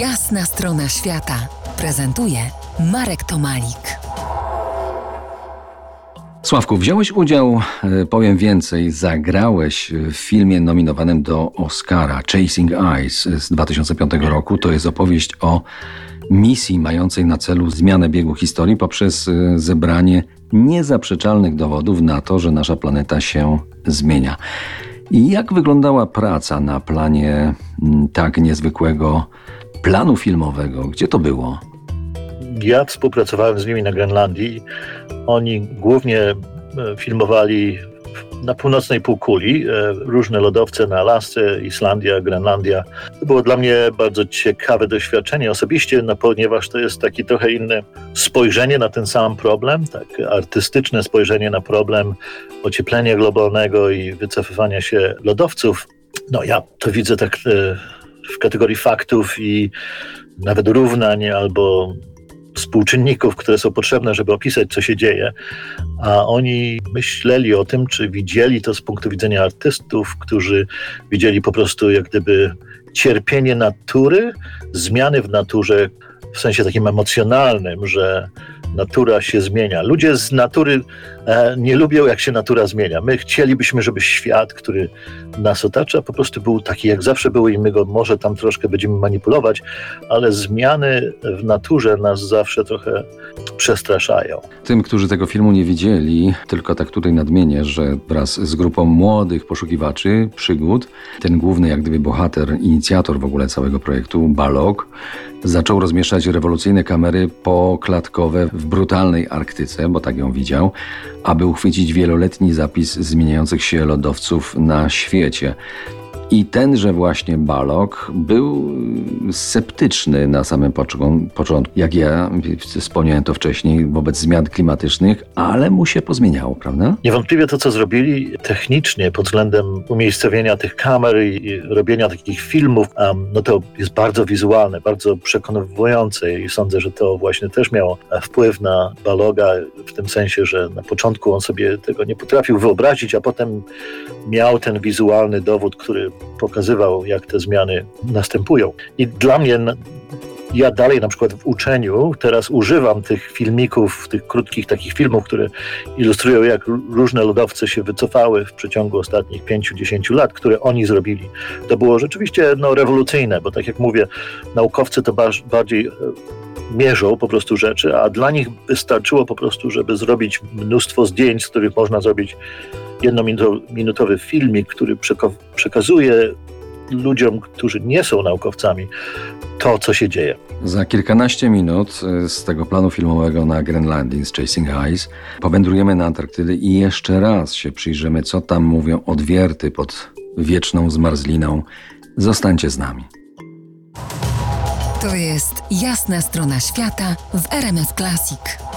Jasna strona świata prezentuje Marek Tomalik. Sławku, wziąłeś udział, e, powiem więcej, zagrałeś w filmie nominowanym do Oscara Chasing Eyes z 2005 roku. To jest opowieść o misji mającej na celu zmianę biegu historii poprzez e, zebranie niezaprzeczalnych dowodów na to, że nasza planeta się zmienia. I jak wyglądała praca na planie tak niezwykłego planu filmowego? Gdzie to było? Ja współpracowałem z nimi na Grenlandii. Oni głównie e, filmowali na północnej półkuli, e, różne lodowce na Alasce, Islandia, Grenlandia. To było dla mnie bardzo ciekawe doświadczenie osobiście, no, ponieważ to jest takie trochę inne spojrzenie na ten sam problem, tak artystyczne spojrzenie na problem ocieplenia globalnego i wycofywania się lodowców. No ja to widzę tak e, w kategorii faktów i nawet równań albo współczynników, które są potrzebne, żeby opisać, co się dzieje, a oni myśleli o tym, czy widzieli to z punktu widzenia artystów, którzy widzieli po prostu jak gdyby cierpienie natury, zmiany w naturze w sensie takim emocjonalnym, że natura się zmienia. Ludzie z natury e, nie lubią, jak się natura zmienia. My chcielibyśmy, żeby świat, który nas otacza, po prostu był taki, jak zawsze był i my go może tam troszkę będziemy manipulować, ale zmiany w naturze nas zawsze trochę przestraszają. Tym, którzy tego filmu nie widzieli, tylko tak tutaj nadmienię, że wraz z grupą młodych poszukiwaczy przygód, ten główny jak gdyby bohater, inicjator w ogóle całego projektu, Balog, zaczął rozmieszczać rewolucyjne kamery poklatkowe w brutalnej Arktyce, bo tak ją widział, aby uchwycić wieloletni zapis zmieniających się lodowców na świecie. I tenże właśnie Balok był sceptyczny na samym początku, jak ja wspomniałem to wcześniej, wobec zmian klimatycznych, ale mu się pozmieniało, prawda? Niewątpliwie to, co zrobili technicznie pod względem umiejscowienia tych kamer i robienia takich filmów, no to jest bardzo wizualne, bardzo przekonujące i sądzę, że to właśnie też miało wpływ na Baloga w tym sensie, że na początku on sobie tego nie potrafił wyobrazić, a potem miał ten wizualny dowód, który pokazywał, jak te zmiany następują. I dla mnie ja dalej na przykład w uczeniu teraz używam tych filmików, tych krótkich takich filmów, które ilustrują, jak różne lodowce się wycofały w przeciągu ostatnich 5-10 lat, które oni zrobili. To było rzeczywiście no, rewolucyjne, bo tak jak mówię, naukowcy to bardziej e, mierzą po prostu rzeczy, a dla nich wystarczyło po prostu, żeby zrobić mnóstwo zdjęć, z których można zrobić jednominutowy filmik, który przekazuje ludziom, którzy nie są naukowcami, to, co się dzieje. Za kilkanaście minut y, z tego planu filmowego na Grenlandii z Chasing Ice powędrujemy na Antarktydę i jeszcze raz się przyjrzymy, co tam mówią odwierty pod wieczną zmarzliną. Zostańcie z nami. To jest jasna strona świata w RMS Classic.